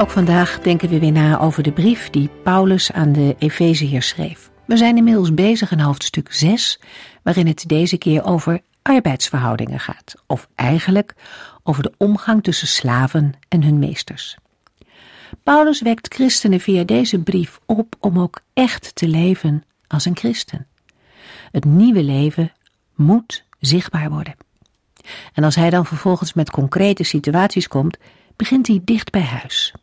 Ook vandaag denken we weer na over de brief die Paulus aan de Efeziërs schreef. We zijn inmiddels bezig in hoofdstuk 6, waarin het deze keer over arbeidsverhoudingen gaat, of eigenlijk over de omgang tussen slaven en hun meesters. Paulus wekt christenen via deze brief op om ook echt te leven als een christen. Het nieuwe leven moet zichtbaar worden. En als hij dan vervolgens met concrete situaties komt, begint hij dicht bij huis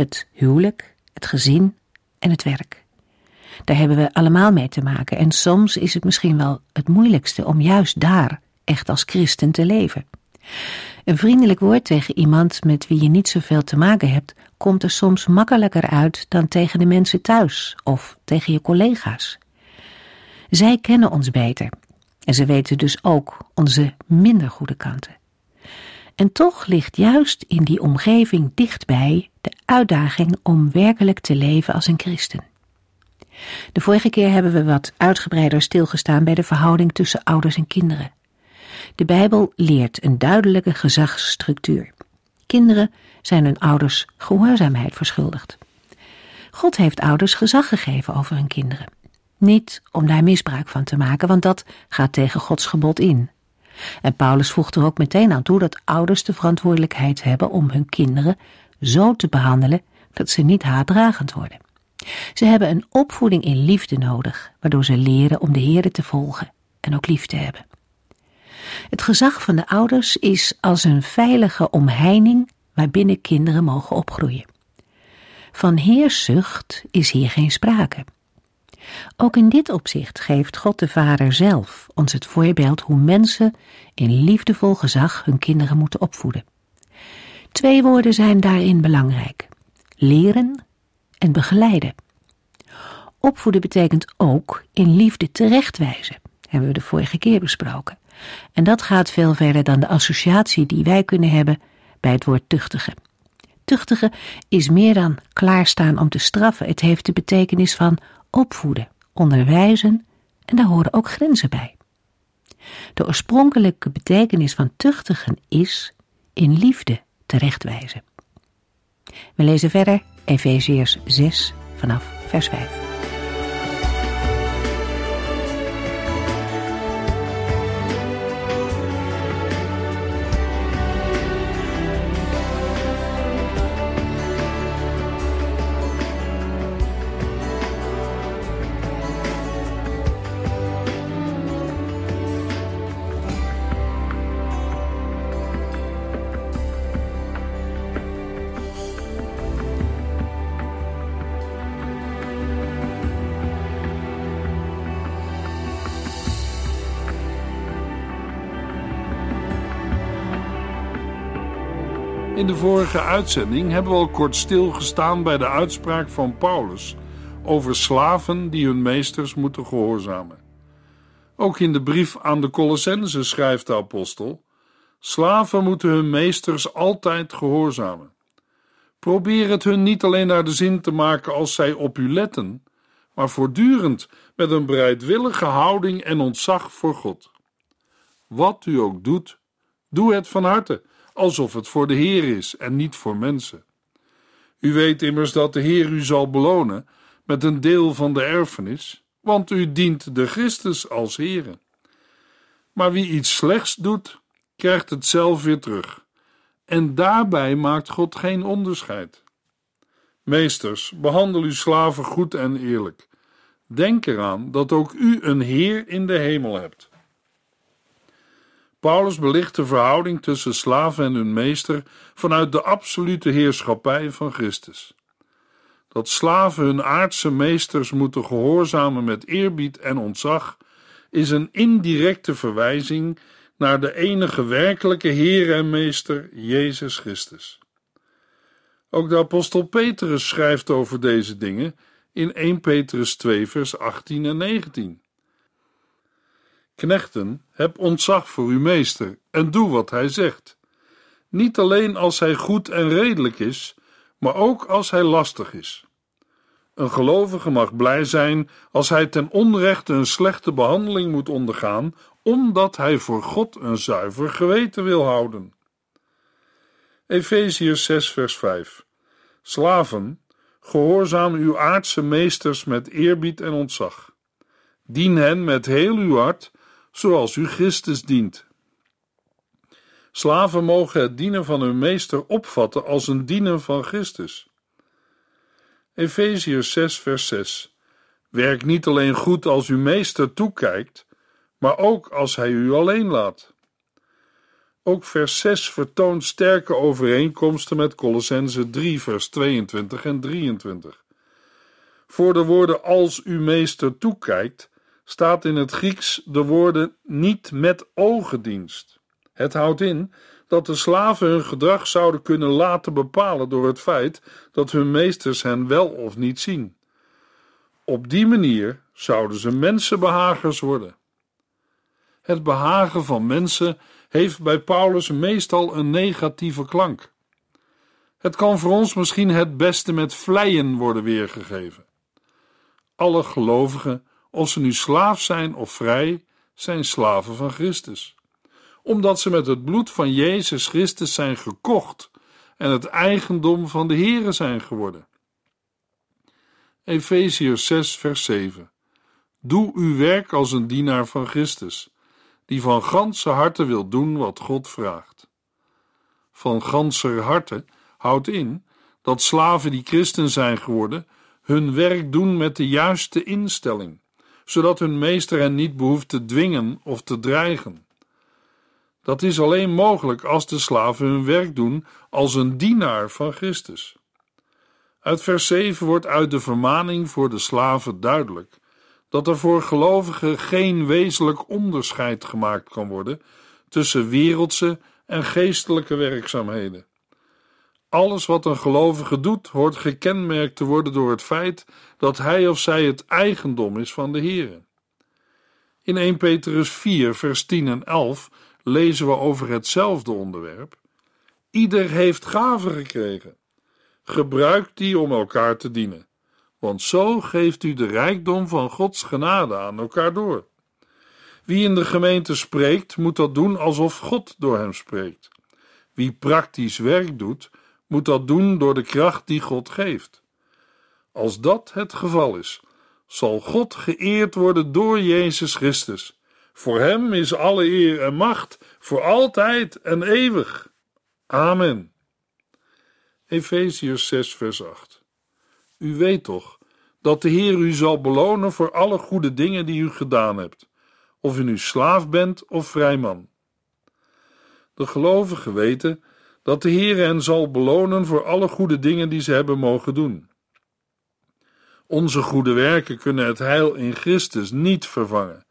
het huwelijk, het gezin en het werk. Daar hebben we allemaal mee te maken en soms is het misschien wel het moeilijkste om juist daar echt als christen te leven. Een vriendelijk woord tegen iemand met wie je niet zoveel te maken hebt, komt er soms makkelijker uit dan tegen de mensen thuis of tegen je collega's. Zij kennen ons beter en ze weten dus ook onze minder goede kanten. En toch ligt juist in die omgeving dichtbij de uitdaging om werkelijk te leven als een christen. De vorige keer hebben we wat uitgebreider stilgestaan bij de verhouding tussen ouders en kinderen. De Bijbel leert een duidelijke gezagsstructuur. Kinderen zijn hun ouders gehoorzaamheid verschuldigd. God heeft ouders gezag gegeven over hun kinderen. Niet om daar misbruik van te maken, want dat gaat tegen Gods gebod in. En Paulus voegt er ook meteen aan toe dat ouders de verantwoordelijkheid hebben om hun kinderen zo te behandelen dat ze niet haatdragend worden. Ze hebben een opvoeding in liefde nodig, waardoor ze leren om de Heer te volgen en ook lief te hebben. Het gezag van de ouders is als een veilige omheining waarbinnen kinderen mogen opgroeien. Van heerszucht is hier geen sprake. Ook in dit opzicht geeft God de Vader zelf ons het voorbeeld hoe mensen in liefdevol gezag hun kinderen moeten opvoeden. Twee woorden zijn daarin belangrijk: leren en begeleiden. Opvoeden betekent ook in liefde terechtwijzen, hebben we de vorige keer besproken. En dat gaat veel verder dan de associatie die wij kunnen hebben bij het woord tuchtigen. Tuchtigen is meer dan klaarstaan om te straffen. Het heeft de betekenis van opvoeden, onderwijzen en daar horen ook grenzen bij. De oorspronkelijke betekenis van tuchtigen is in liefde terechtwijzen. We lezen verder Efeziërs 6 vanaf vers 5. In de vorige uitzending hebben we al kort stilgestaan bij de uitspraak van Paulus over slaven die hun meesters moeten gehoorzamen. Ook in de brief aan de Colossense schrijft de apostel: Slaven moeten hun meesters altijd gehoorzamen. Probeer het hun niet alleen naar de zin te maken als zij op u letten, maar voortdurend met een bereidwillige houding en ontzag voor God. Wat u ook doet, doe het van harte alsof het voor de Heer is en niet voor mensen. U weet immers dat de Heer u zal belonen met een deel van de erfenis, want u dient de Christus als Heere. Maar wie iets slechts doet, krijgt het zelf weer terug. En daarbij maakt God geen onderscheid. Meesters, behandel uw slaven goed en eerlijk. Denk eraan dat ook u een Heer in de hemel hebt. Paulus belicht de verhouding tussen slaven en hun meester vanuit de absolute heerschappij van Christus. Dat slaven hun aardse meesters moeten gehoorzamen met eerbied en ontzag, is een indirecte verwijzing naar de enige werkelijke Heer en Meester, Jezus Christus. Ook de apostel Petrus schrijft over deze dingen in 1 Petrus 2, vers 18 en 19. Knechten, heb ontzag voor uw meester en doe wat hij zegt. Niet alleen als hij goed en redelijk is, maar ook als hij lastig is. Een gelovige mag blij zijn als hij ten onrechte een slechte behandeling moet ondergaan, omdat hij voor God een zuiver geweten wil houden. Efeziërs 6, vers 5. Slaven, gehoorzaam uw aardse meesters met eerbied en ontzag. Dien hen met heel uw hart, zoals u Christus dient. Slaven mogen het dienen van hun meester opvatten als een dienen van Christus. Efeziërs 6, vers 6. Werk niet alleen goed als uw meester toekijkt, maar ook als hij u alleen laat. Ook vers 6 vertoont sterke overeenkomsten met Colossense 3, vers 22 en 23. Voor de woorden als uw meester toekijkt, staat in het Grieks de woorden niet met ogendienst. Het houdt in dat de slaven hun gedrag zouden kunnen laten bepalen door het feit dat hun meesters hen wel of niet zien. Op die manier zouden ze mensenbehagers worden. Het behagen van mensen heeft bij Paulus meestal een negatieve klank. Het kan voor ons misschien het beste met vleien worden weergegeven. Alle gelovigen, of ze nu slaaf zijn of vrij, zijn slaven van Christus omdat ze met het bloed van Jezus Christus zijn gekocht en het eigendom van de Here zijn geworden. Efeziërs 6, vers 7. Doe uw werk als een dienaar van Christus, die van ganse harte wil doen wat God vraagt. Van ganse harte houdt in dat slaven die christen zijn geworden, hun werk doen met de juiste instelling, zodat hun meester hen niet behoeft te dwingen of te dreigen. Dat is alleen mogelijk als de slaven hun werk doen als een dienaar van Christus. Uit vers 7 wordt uit de vermaning voor de slaven duidelijk dat er voor gelovigen geen wezenlijk onderscheid gemaakt kan worden tussen wereldse en geestelijke werkzaamheden. Alles wat een gelovige doet, hoort gekenmerkt te worden door het feit dat hij of zij het eigendom is van de Heer. In 1 Petrus 4, vers 10 en 11 lezen we over hetzelfde onderwerp. Ieder heeft gaven gekregen. Gebruik die om elkaar te dienen, want zo geeft u de rijkdom van Gods genade aan elkaar door. Wie in de gemeente spreekt, moet dat doen alsof God door hem spreekt. Wie praktisch werk doet, moet dat doen door de kracht die God geeft. Als dat het geval is, zal God geëerd worden door Jezus Christus voor hem is alle eer en macht voor altijd en eeuwig. Amen. Efeziërs 6, vers 8. U weet toch dat de Heer u zal belonen voor alle goede dingen die u gedaan hebt, of u nu slaaf bent of vrijman. De gelovigen weten dat de Heer hen zal belonen voor alle goede dingen die ze hebben mogen doen. Onze goede werken kunnen het heil in Christus niet vervangen.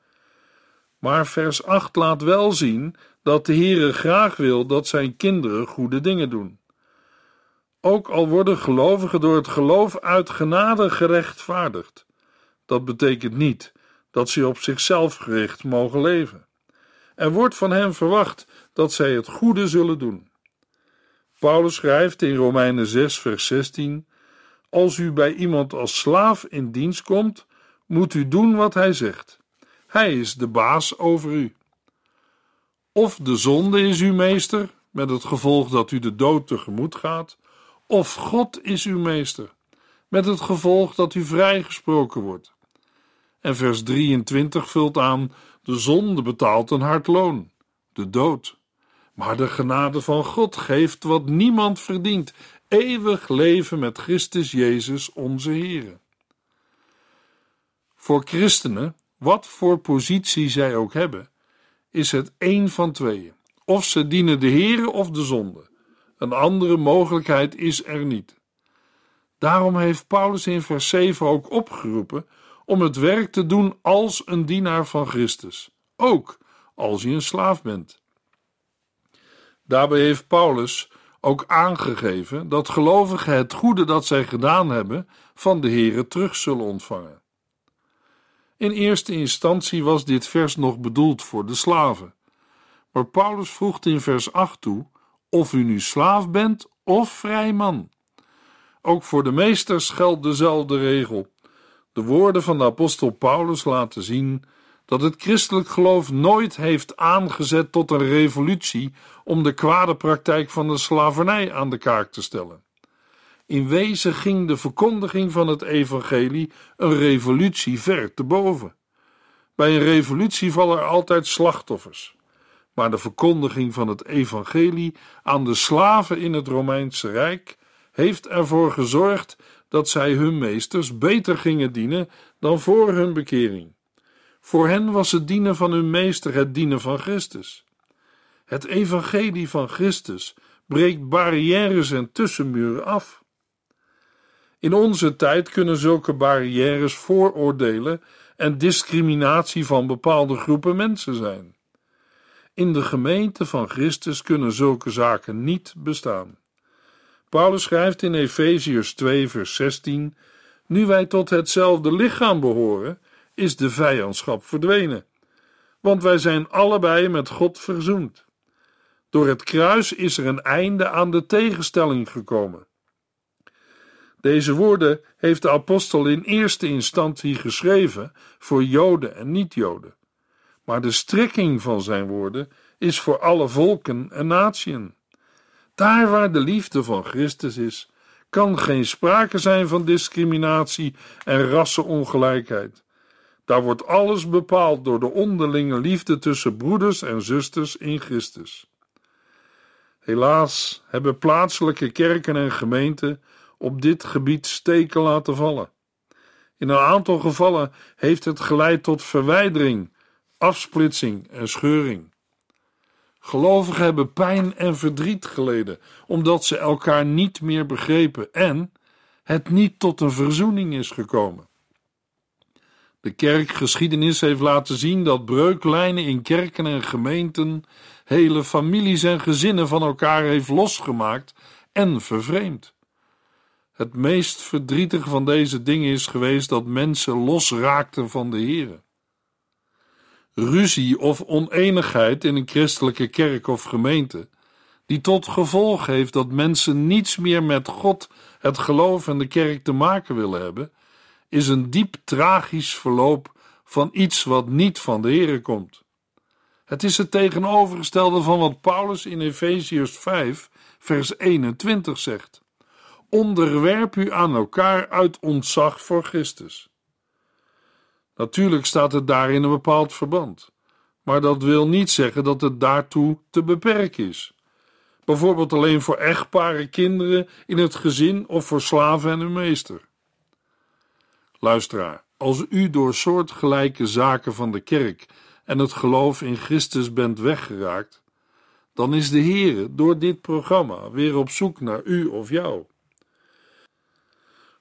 Maar vers 8 laat wel zien dat de Heere graag wil dat zijn kinderen goede dingen doen. Ook al worden gelovigen door het geloof uit genade gerechtvaardigd. Dat betekent niet dat ze op zichzelf gericht mogen leven. Er wordt van hen verwacht dat zij het goede zullen doen. Paulus schrijft in Romeinen 6, vers 16: Als u bij iemand als slaaf in dienst komt, moet u doen wat hij zegt. Hij is de baas over u. Of de zonde is uw meester, met het gevolg dat u de dood tegemoet gaat, of God is uw meester, met het gevolg dat u vrijgesproken wordt. En vers 23 vult aan: de zonde betaalt een hard loon, de dood. Maar de genade van God geeft wat niemand verdient: eeuwig leven met Christus Jezus, onze Heer. Voor christenen wat voor positie zij ook hebben, is het één van tweeën. Of ze dienen de Here of de zonde. Een andere mogelijkheid is er niet. Daarom heeft Paulus in vers 7 ook opgeroepen om het werk te doen als een dienaar van Christus, ook als je een slaaf bent. Daarbij heeft Paulus ook aangegeven dat gelovigen het goede dat zij gedaan hebben van de Here terug zullen ontvangen. In eerste instantie was dit vers nog bedoeld voor de slaven. Maar Paulus voegt in vers 8 toe: of u nu slaaf bent of vrij man. Ook voor de meesters geldt dezelfde regel. De woorden van de apostel Paulus laten zien dat het christelijk geloof nooit heeft aangezet tot een revolutie om de kwade praktijk van de slavernij aan de kaak te stellen. In wezen ging de verkondiging van het evangelie een revolutie ver te boven. Bij een revolutie vallen er altijd slachtoffers. Maar de verkondiging van het evangelie aan de slaven in het Romeinse Rijk heeft ervoor gezorgd dat zij hun meesters beter gingen dienen dan voor hun bekering. Voor hen was het dienen van hun meester het dienen van Christus. Het evangelie van Christus breekt barrières en tussenmuren af. In onze tijd kunnen zulke barrières vooroordelen en discriminatie van bepaalde groepen mensen zijn. In de gemeente van Christus kunnen zulke zaken niet bestaan. Paulus schrijft in Efeziërs 2, vers 16: Nu wij tot hetzelfde lichaam behoren, is de vijandschap verdwenen. Want wij zijn allebei met God verzoend. Door het kruis is er een einde aan de tegenstelling gekomen. Deze woorden heeft de apostel in eerste instantie geschreven voor Joden en niet-Joden. Maar de strekking van zijn woorden is voor alle volken en natieën. Daar waar de liefde van Christus is, kan geen sprake zijn van discriminatie en rassenongelijkheid. Daar wordt alles bepaald door de onderlinge liefde tussen broeders en zusters in Christus. Helaas hebben plaatselijke kerken en gemeenten op dit gebied steken laten vallen. In een aantal gevallen heeft het geleid tot verwijdering, afsplitsing en scheuring. Gelovigen hebben pijn en verdriet geleden omdat ze elkaar niet meer begrepen en het niet tot een verzoening is gekomen. De kerkgeschiedenis heeft laten zien dat breuklijnen in kerken en gemeenten hele families en gezinnen van elkaar heeft losgemaakt en vervreemd. Het meest verdrietige van deze dingen is geweest dat mensen losraakten van de Here. Ruzie of oneenigheid in een christelijke kerk of gemeente, die tot gevolg heeft dat mensen niets meer met God, het geloof en de kerk te maken willen hebben, is een diep tragisch verloop van iets wat niet van de Here komt. Het is het tegenovergestelde van wat Paulus in Efeziërs 5, vers 21 zegt. Onderwerp u aan elkaar uit ontzag voor Christus. Natuurlijk staat het daar in een bepaald verband, maar dat wil niet zeggen dat het daartoe te beperken is. Bijvoorbeeld alleen voor echtparen, kinderen in het gezin of voor slaven en hun meester. Luisteraar, als u door soortgelijke zaken van de kerk en het geloof in Christus bent weggeraakt, dan is de Heere door dit programma weer op zoek naar u of jou.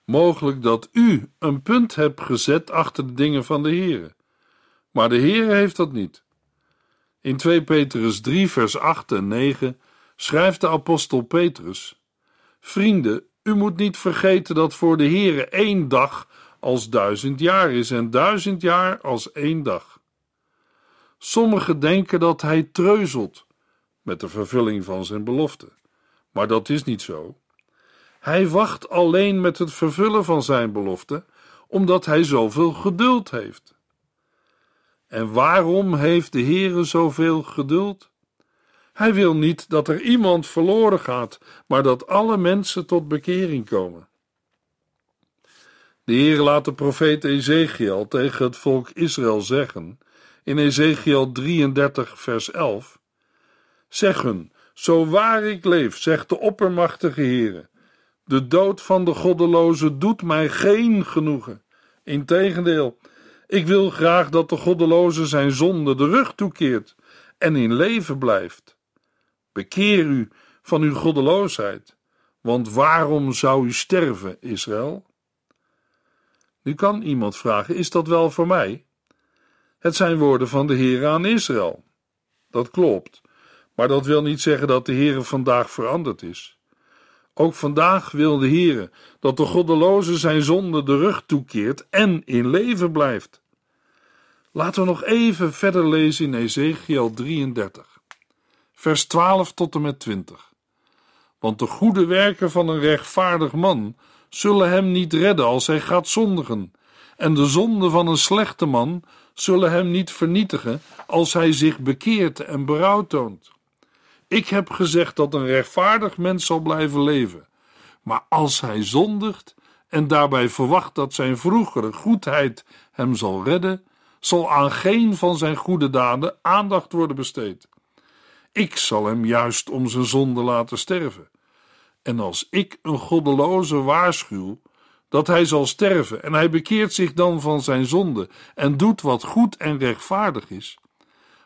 Mogelijk dat u een punt hebt gezet achter de dingen van de Heere, maar de Heere heeft dat niet. In 2 Petrus 3 vers 8 en 9 schrijft de apostel Petrus: Vrienden, u moet niet vergeten dat voor de Heere één dag als duizend jaar is en duizend jaar als één dag. Sommigen denken dat hij treuzelt met de vervulling van zijn belofte, maar dat is niet zo. Hij wacht alleen met het vervullen van zijn belofte, omdat hij zoveel geduld heeft. En waarom heeft de Heere zoveel geduld? Hij wil niet dat er iemand verloren gaat, maar dat alle mensen tot bekering komen. De Heer laat de profeet Ezekiel tegen het volk Israël zeggen, in Ezekiel 33 vers 11, Zeg hun, zo waar ik leef, zegt de oppermachtige Heere, de dood van de goddeloze doet mij geen genoegen. Integendeel, ik wil graag dat de goddeloze zijn zonde de rug toekeert en in leven blijft. Bekeer u van uw goddeloosheid, want waarom zou u sterven, Israël? Nu kan iemand vragen: is dat wel voor mij? Het zijn woorden van de Heer aan Israël. Dat klopt. Maar dat wil niet zeggen dat de Heere vandaag veranderd is. Ook vandaag wil de Heere dat de goddeloze zijn zonde de rug toekeert en in leven blijft. Laten we nog even verder lezen in Ezekiel 33, vers 12 tot en met 20. Want de goede werken van een rechtvaardig man zullen hem niet redden als hij gaat zondigen, en de zonde van een slechte man zullen hem niet vernietigen als hij zich bekeert en berouw toont. Ik heb gezegd dat een rechtvaardig mens zal blijven leven, maar als hij zondigt en daarbij verwacht dat zijn vroegere goedheid hem zal redden, zal aan geen van zijn goede daden aandacht worden besteed. Ik zal hem juist om zijn zonde laten sterven. En als ik een goddeloze waarschuw dat hij zal sterven en hij bekeert zich dan van zijn zonde en doet wat goed en rechtvaardig is,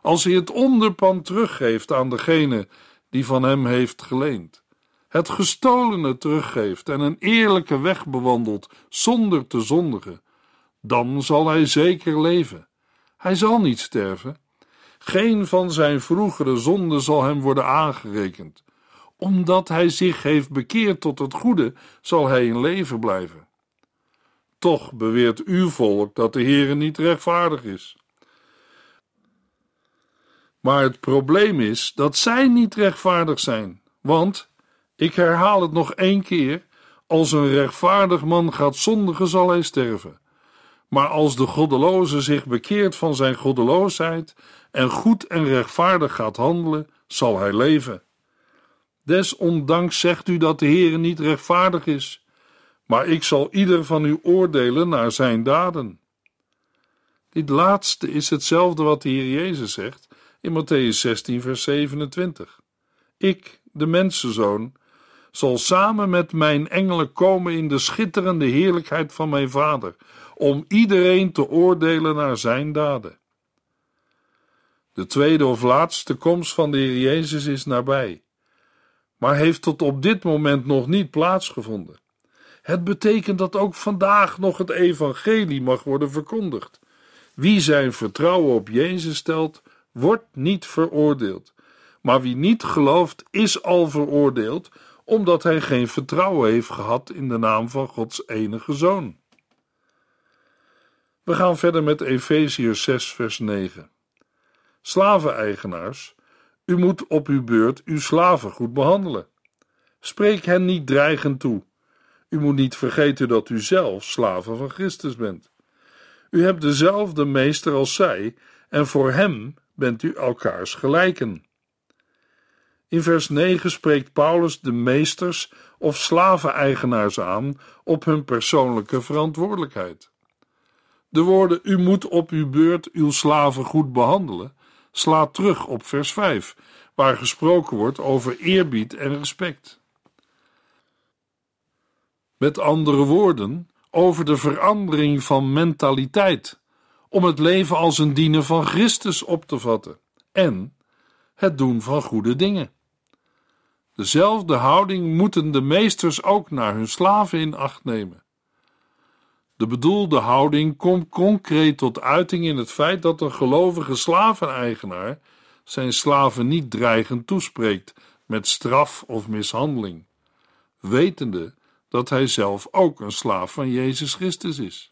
als hij het onderpand teruggeeft aan degene die van hem heeft geleend, het gestolene teruggeeft en een eerlijke weg bewandelt zonder te zondigen, dan zal hij zeker leven. Hij zal niet sterven. Geen van zijn vroegere zonden zal hem worden aangerekend. Omdat hij zich heeft bekeerd tot het goede, zal hij in leven blijven. Toch beweert uw volk dat de Heere niet rechtvaardig is. Maar het probleem is dat zij niet rechtvaardig zijn, want, ik herhaal het nog één keer, als een rechtvaardig man gaat zondigen, zal hij sterven. Maar als de goddeloze zich bekeert van zijn goddeloosheid en goed en rechtvaardig gaat handelen, zal hij leven. Desondanks zegt u dat de Heer niet rechtvaardig is, maar ik zal ieder van u oordelen naar zijn daden. Dit laatste is hetzelfde wat de Heer Jezus zegt in Matthäus 16, vers 27. Ik, de mensenzoon, zal samen met mijn engelen komen in de schitterende heerlijkheid van mijn Vader, om iedereen te oordelen naar zijn daden. De tweede of laatste komst van de Heer Jezus is nabij, maar heeft tot op dit moment nog niet plaatsgevonden. Het betekent dat ook vandaag nog het evangelie mag worden verkondigd. Wie zijn vertrouwen op Jezus stelt, wordt niet veroordeeld. Maar wie niet gelooft, is al veroordeeld, omdat hij geen vertrouwen heeft gehad in de naam van Gods enige zoon. We gaan verder met Efeziërs 6, vers 9. Slaveneigenaars, u moet op uw beurt uw slaven goed behandelen. Spreek hen niet dreigend toe. U moet niet vergeten dat u zelf slaven van Christus bent. U hebt dezelfde meester als zij, en voor hem bent u elkaars gelijken. In vers 9 spreekt Paulus de meesters of slaveneigenaars aan op hun persoonlijke verantwoordelijkheid. De woorden u moet op uw beurt uw slaven goed behandelen slaat terug op vers 5, waar gesproken wordt over eerbied en respect. Met andere woorden, over de verandering van mentaliteit, om het leven als een diener van Christus op te vatten en het doen van goede dingen. Dezelfde houding moeten de meesters ook naar hun slaven in acht nemen. De bedoelde houding komt concreet tot uiting in het feit dat een gelovige slaveneigenaar zijn slaven niet dreigend toespreekt met straf of mishandeling, wetende dat hij zelf ook een slaaf van Jezus Christus is.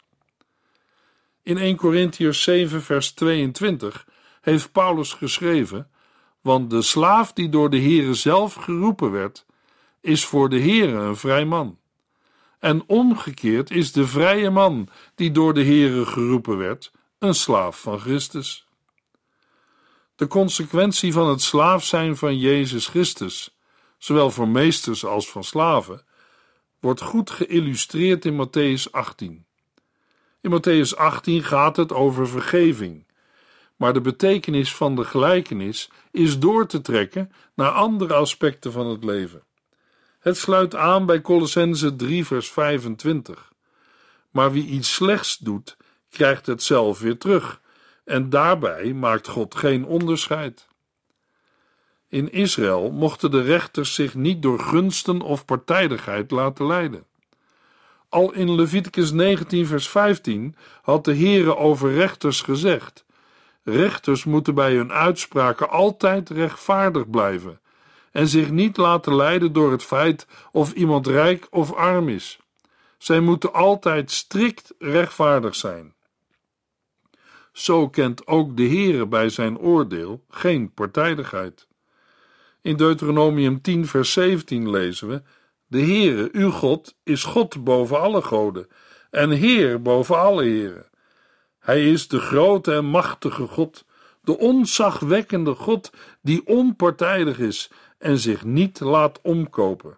In 1 Corinthians 7, vers 22 heeft Paulus geschreven: Want de slaaf die door de Heere zelf geroepen werd, is voor de Heere een vrij man. En omgekeerd is de vrije man die door de Heere geroepen werd, een slaaf van Christus. De consequentie van het slaaf zijn van Jezus Christus, zowel voor meesters als van slaven, wordt goed geïllustreerd in Matthäus 18. In Matthäus 18 gaat het over vergeving, maar de betekenis van de gelijkenis is door te trekken naar andere aspecten van het leven. Het sluit aan bij Colossense 3 vers 25. Maar wie iets slechts doet, krijgt het zelf weer terug, en daarbij maakt God geen onderscheid. In Israël mochten de rechters zich niet door gunsten of partijdigheid laten leiden. Al in Leviticus 19 vers 15 had de Heere over rechters gezegd: Rechters moeten bij hun uitspraken altijd rechtvaardig blijven en zich niet laten leiden door het feit of iemand rijk of arm is. Zij moeten altijd strikt rechtvaardig zijn. Zo kent ook de Heere bij zijn oordeel geen partijdigheid. In Deuteronomium 10 vers 17 lezen we: De Heere, uw God, is God boven alle goden en Heer boven alle heren. Hij is de grote en machtige God, de onzagwekkende God die onpartijdig is en zich niet laat omkopen.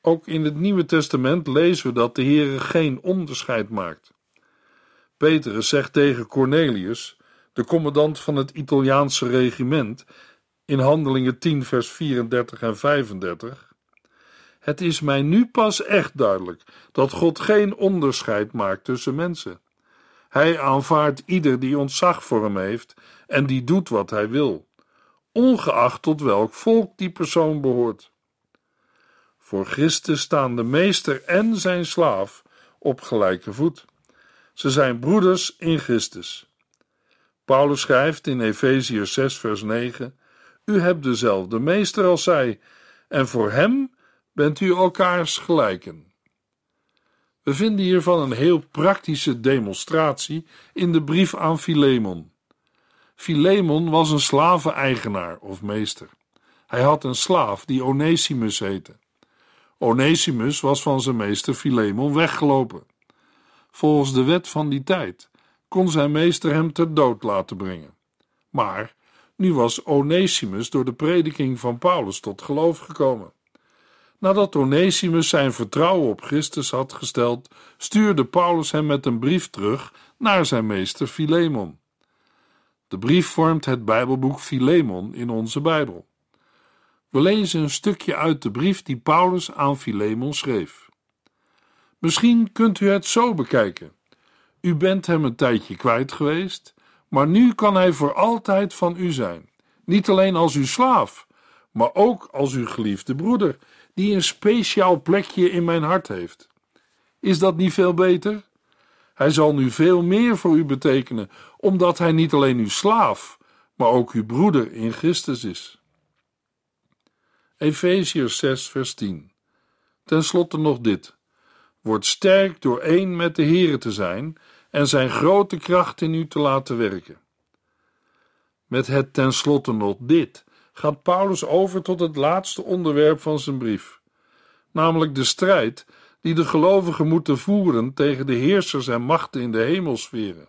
Ook in het Nieuwe Testament lezen we dat de Heere geen onderscheid maakt. Petrus zegt tegen Cornelius, de commandant van het Italiaanse regiment, in Handelingen 10, vers 34 en 35. Het is mij nu pas echt duidelijk dat God geen onderscheid maakt tussen mensen. Hij aanvaardt ieder die ontzag voor hem heeft en die doet wat hij wil, ongeacht tot welk volk die persoon behoort. Voor Christus staan de meester en zijn slaaf op gelijke voet. Ze zijn broeders in Christus. Paulus schrijft in Efeziërs 6, vers 9: U hebt dezelfde meester als zij, en voor hem bent u elkaars gelijken. We vinden hiervan een heel praktische demonstratie in de brief aan Philemon. Philemon was een slaveneigenaar of meester. Hij had een slaaf die Onesimus heette. Onesimus was van zijn meester Philemon weggelopen. Volgens de wet van die tijd kon zijn meester hem ter dood laten brengen. Maar nu was Onesimus door de prediking van Paulus tot geloof gekomen. Nadat Onesimus zijn vertrouwen op Christus had gesteld, stuurde Paulus hem met een brief terug naar zijn meester Philemon. De brief vormt het Bijbelboek Philemon in onze Bijbel. We lezen een stukje uit de brief die Paulus aan Philemon schreef. Misschien kunt u het zo bekijken. U bent hem een tijdje kwijt geweest, maar nu kan hij voor altijd van u zijn. Niet alleen als uw slaaf, maar ook als uw geliefde broeder, die een speciaal plekje in mijn hart heeft. Is dat niet veel beter? Hij zal nu veel meer voor u betekenen, omdat hij niet alleen uw slaaf, maar ook uw broeder in Christus is. Efeziërs 6, vers 10. Ten slotte nog dit. Word sterk door één met de Here te zijn en zijn grote kracht in u te laten werken. Met het tenslotte nog dit gaat Paulus over tot het laatste onderwerp van zijn brief, namelijk de strijd die de gelovigen moeten voeren tegen de heersers en machten in de hemelsferen.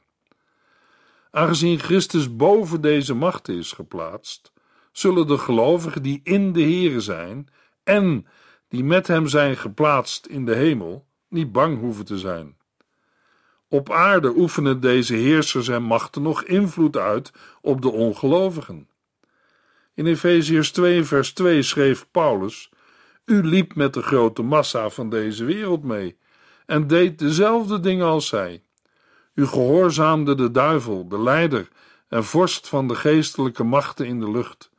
Aangezien Christus boven deze machten is geplaatst, zullen de gelovigen die in de Here zijn en die met hem zijn geplaatst in de hemel niet bang hoeven te zijn. Op aarde oefenen deze heersers en machten nog invloed uit op de ongelovigen. In Efeziërs 2 vers 2 schreef Paulus: U liep met de grote massa van deze wereld mee en deed dezelfde dingen als zij. U gehoorzaamde de duivel, de leider en vorst van de geestelijke machten in de lucht,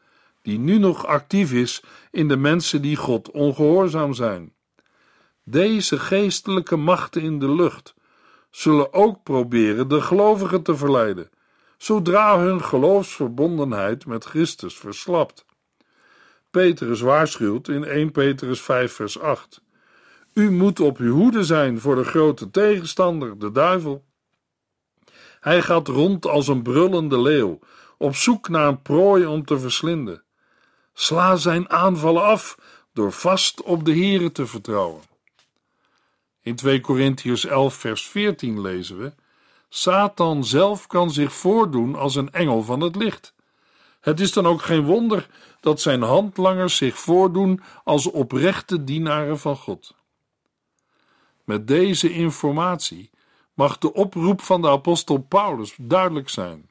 die nu nog actief is in de mensen die God ongehoorzaam zijn. Deze geestelijke machten in de lucht zullen ook proberen de gelovigen te verleiden, zodra hun geloofsverbondenheid met Christus verslapt. Petrus waarschuwt in 1 Petrus 5 vers 8. U moet op uw hoede zijn voor de grote tegenstander, de duivel. Hij gaat rond als een brullende leeuw, op zoek naar een prooi om te verslinden. Sla zijn aanvallen af door vast op de Here te vertrouwen. In 2 Korintiërs 11 vers 14 lezen we: Satan zelf kan zich voordoen als een engel van het licht. Het is dan ook geen wonder dat zijn handlangers zich voordoen als oprechte dienaren van God. Met deze informatie mag de oproep van de apostel Paulus duidelijk zijn.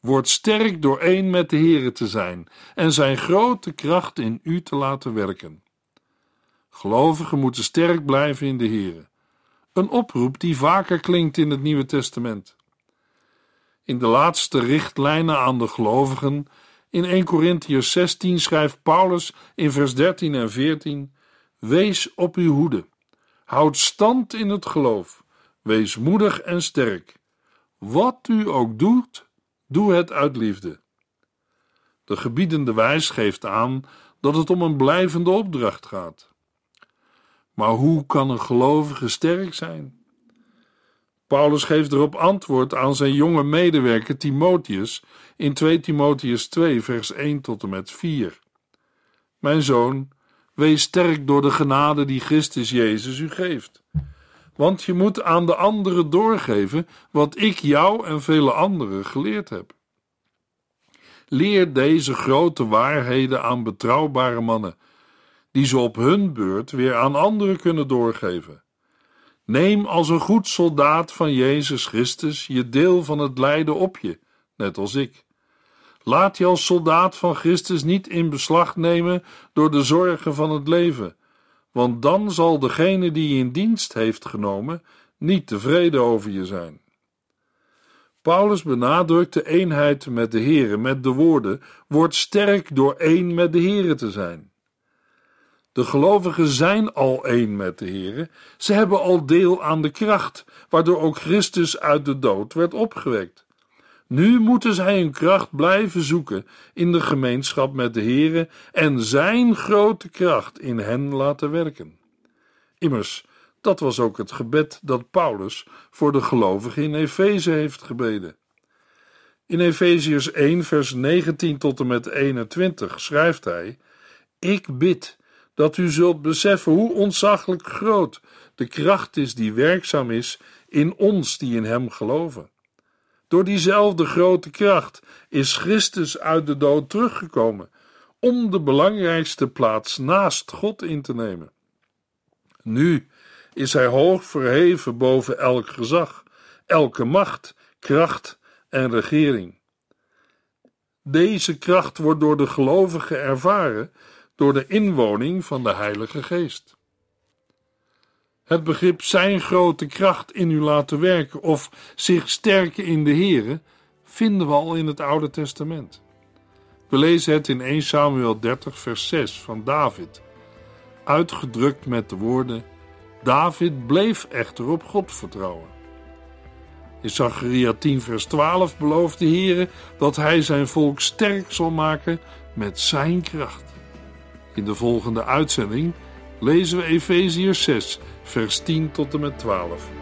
Word sterk door één met de Here te zijn en zijn grote kracht in u te laten werken. Gelovigen moeten sterk blijven in de Here. Een oproep die vaker klinkt in het Nieuwe Testament. In de laatste richtlijnen aan de gelovigen in 1 Corinthiërs 16 schrijft Paulus in vers 13 en 14: Wees op uw hoede. Houd stand in het geloof. Wees moedig en sterk. Wat u ook doet, Doe het uit liefde. De gebiedende wijs geeft aan dat het om een blijvende opdracht gaat. Maar hoe kan een gelovige sterk zijn? Paulus geeft erop antwoord aan zijn jonge medewerker Timotheus in 2 Timotheus 2, vers 1 tot en met 4. Mijn zoon, wees sterk door de genade die Christus Jezus u geeft. Want je moet aan de anderen doorgeven wat ik jou en vele anderen geleerd heb. Leer deze grote waarheden aan betrouwbare mannen, die ze op hun beurt weer aan anderen kunnen doorgeven. Neem als een goed soldaat van Jezus Christus je deel van het lijden op je, net als ik. Laat je als soldaat van Christus niet in beslag nemen door de zorgen van het leven, want dan zal degene die je in dienst heeft genomen niet tevreden over je zijn. Paulus benadrukt de eenheid met de Here met de woorden: Word sterk door één met de Here te zijn. De gelovigen zijn al één met de Here. Ze hebben al deel aan de kracht, waardoor ook Christus uit de dood werd opgewekt. Nu moeten zij hun kracht blijven zoeken in de gemeenschap met de Here en zijn grote kracht in hen laten werken. Immers, dat was ook het gebed dat Paulus voor de gelovigen in Efeze heeft gebeden. In Efeziërs 1, vers 19 tot en met 21 schrijft hij: Ik bid dat u zult beseffen hoe ontzaglijk groot de kracht is die werkzaam is in ons die in Hem geloven. Door diezelfde grote kracht is Christus uit de dood teruggekomen om de belangrijkste plaats naast God in te nemen. Nu is Hij hoog verheven boven elk gezag, elke macht, kracht en regering. Deze kracht wordt door de gelovigen ervaren door de inwoning van de Heilige Geest. Het begrip zijn grote kracht in u laten werken of zich sterken in de Here vinden we al in het Oude Testament. We lezen het in 1 Samuel 30 vers 6 van David, uitgedrukt met de woorden: David bleef echter op God vertrouwen. In Zacharia 10 vers 12 belooft de Heere dat hij zijn volk sterk zal maken met zijn kracht. In de volgende uitzending lezen we Efeziër 6, vers 10 tot en met 12.